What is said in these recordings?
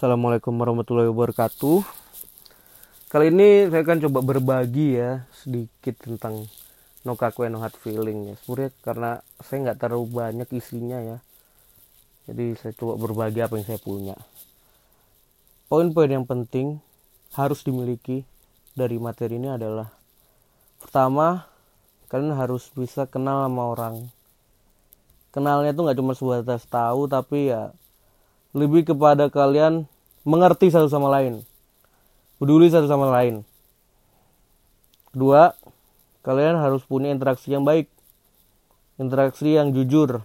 Assalamualaikum warahmatullahi wabarakatuh. Kali ini saya akan coba berbagi ya sedikit tentang no kaku no hard feeling ya. Sebenarnya karena saya nggak terlalu banyak isinya ya. Jadi saya coba berbagi apa yang saya punya. Poin-poin yang penting harus dimiliki dari materi ini adalah pertama kalian harus bisa kenal sama orang. Kenalnya tuh nggak cuma sebatas tahu tapi ya lebih kepada kalian mengerti satu sama lain peduli satu sama lain. Kedua kalian harus punya interaksi yang baik interaksi yang jujur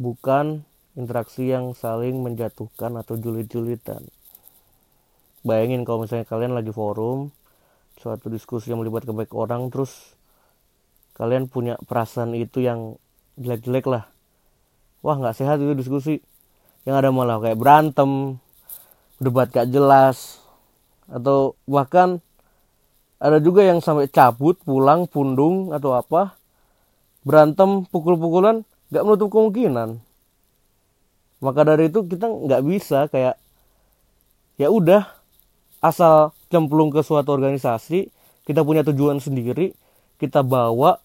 bukan interaksi yang saling menjatuhkan atau julit-julitan bayangin kalau misalnya kalian lagi forum suatu diskusi yang melibatkan banyak orang terus kalian punya perasaan itu yang jelek-jelek lah. Wah nggak sehat itu diskusi yang ada malah kayak berantem debat gak jelas atau bahkan ada juga yang sampai cabut pulang pundung atau apa berantem pukul-pukulan gak menutup kemungkinan. Maka dari itu kita nggak bisa kayak ya udah asal cemplung ke suatu organisasi kita punya tujuan sendiri kita bawa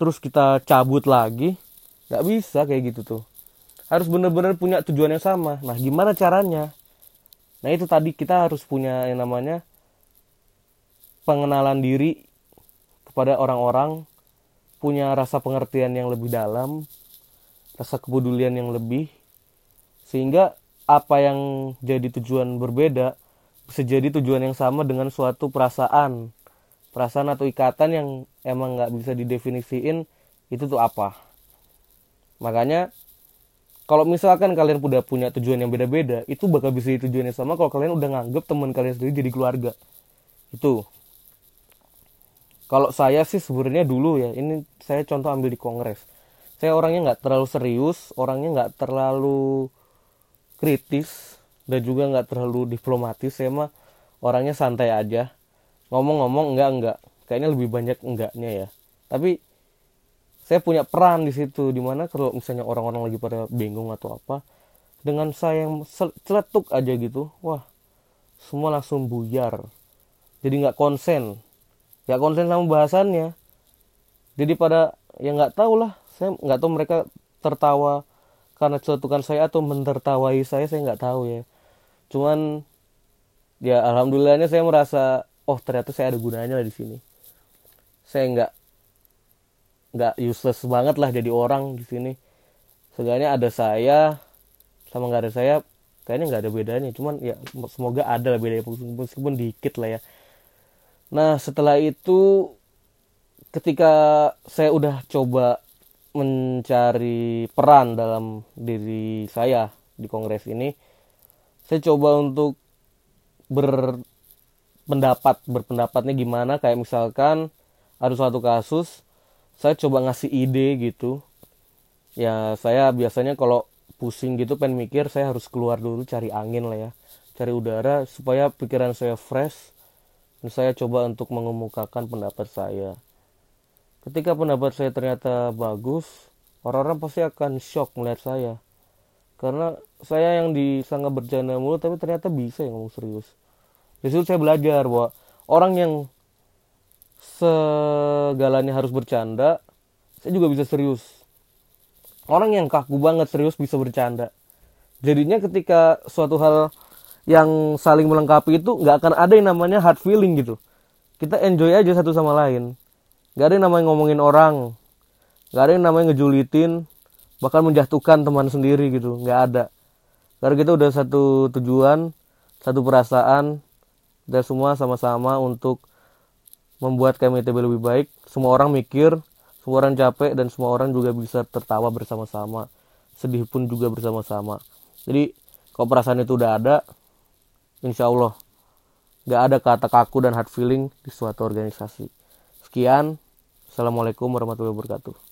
terus kita cabut lagi nggak bisa kayak gitu tuh harus benar-benar punya tujuan yang sama. Nah, gimana caranya? Nah, itu tadi kita harus punya yang namanya pengenalan diri kepada orang-orang, punya rasa pengertian yang lebih dalam, rasa kepedulian yang lebih, sehingga apa yang jadi tujuan berbeda bisa jadi tujuan yang sama dengan suatu perasaan, perasaan atau ikatan yang emang nggak bisa didefinisiin itu tuh apa. Makanya kalau misalkan kalian udah punya tujuan yang beda-beda itu bakal bisa tujuan yang sama kalau kalian udah nganggep teman kalian sendiri jadi keluarga. Itu. Kalau saya sih sebenarnya dulu ya ini saya contoh ambil di kongres. Saya orangnya nggak terlalu serius orangnya nggak terlalu kritis dan juga nggak terlalu diplomatis. Saya mah orangnya santai aja. Ngomong-ngomong enggak enggak. Kayaknya lebih banyak enggaknya ya. Tapi saya punya peran di situ di mana kalau misalnya orang-orang lagi pada bingung atau apa dengan saya yang celetuk aja gitu wah semua langsung buyar. Jadi nggak konsen. Nggak konsen sama bahasannya. Jadi pada yang nggak tahu lah saya nggak tahu mereka tertawa karena celetukan saya atau mentertawai saya saya nggak tahu ya. Cuman ya alhamdulillahnya saya merasa oh ternyata saya ada gunanya lah di sini. Saya nggak nggak useless banget lah jadi orang di sini. Seenggaknya ada saya sama nggak ada saya kayaknya nggak ada bedanya. Cuman ya semoga ada lah bedanya meskipun dikit lah ya. Nah setelah itu ketika saya udah coba mencari peran dalam diri saya di kongres ini saya coba untuk berpendapat berpendapatnya gimana. Kayak misalkan ada suatu kasus saya coba ngasih ide gitu. Ya saya biasanya kalau pusing gitu pengen mikir saya harus keluar dulu cari angin lah ya. Cari udara supaya pikiran saya fresh. Dan saya coba untuk mengemukakan pendapat saya. Ketika pendapat saya ternyata bagus orang-orang pasti akan shock melihat saya. Karena saya yang disangka bercanda mulu tapi ternyata bisa yang ngomong serius. Di situ saya belajar bahwa orang yang segalanya harus bercanda saya juga bisa serius. Orang yang kaku banget serius bisa bercanda. Jadinya ketika suatu hal yang saling melengkapi itu nggak akan ada yang namanya hard feeling gitu. Kita enjoy aja satu sama lain. Nggak ada yang namanya ngomongin orang. Nggak ada yang namanya ngejulitin. Bahkan menjatuhkan teman sendiri gitu. Nggak ada. Karena kita udah satu tujuan satu perasaan. Dan semua sama-sama untuk membuat KMITB lebih baik. Semua orang mikir, semua orang capek, dan semua orang juga bisa tertawa bersama-sama. Sedih pun juga bersama-sama. Jadi, kalau perasaan itu udah ada, insya Allah gak ada kata kaku dan hard feeling di suatu organisasi. Sekian, Assalamualaikum warahmatullahi wabarakatuh.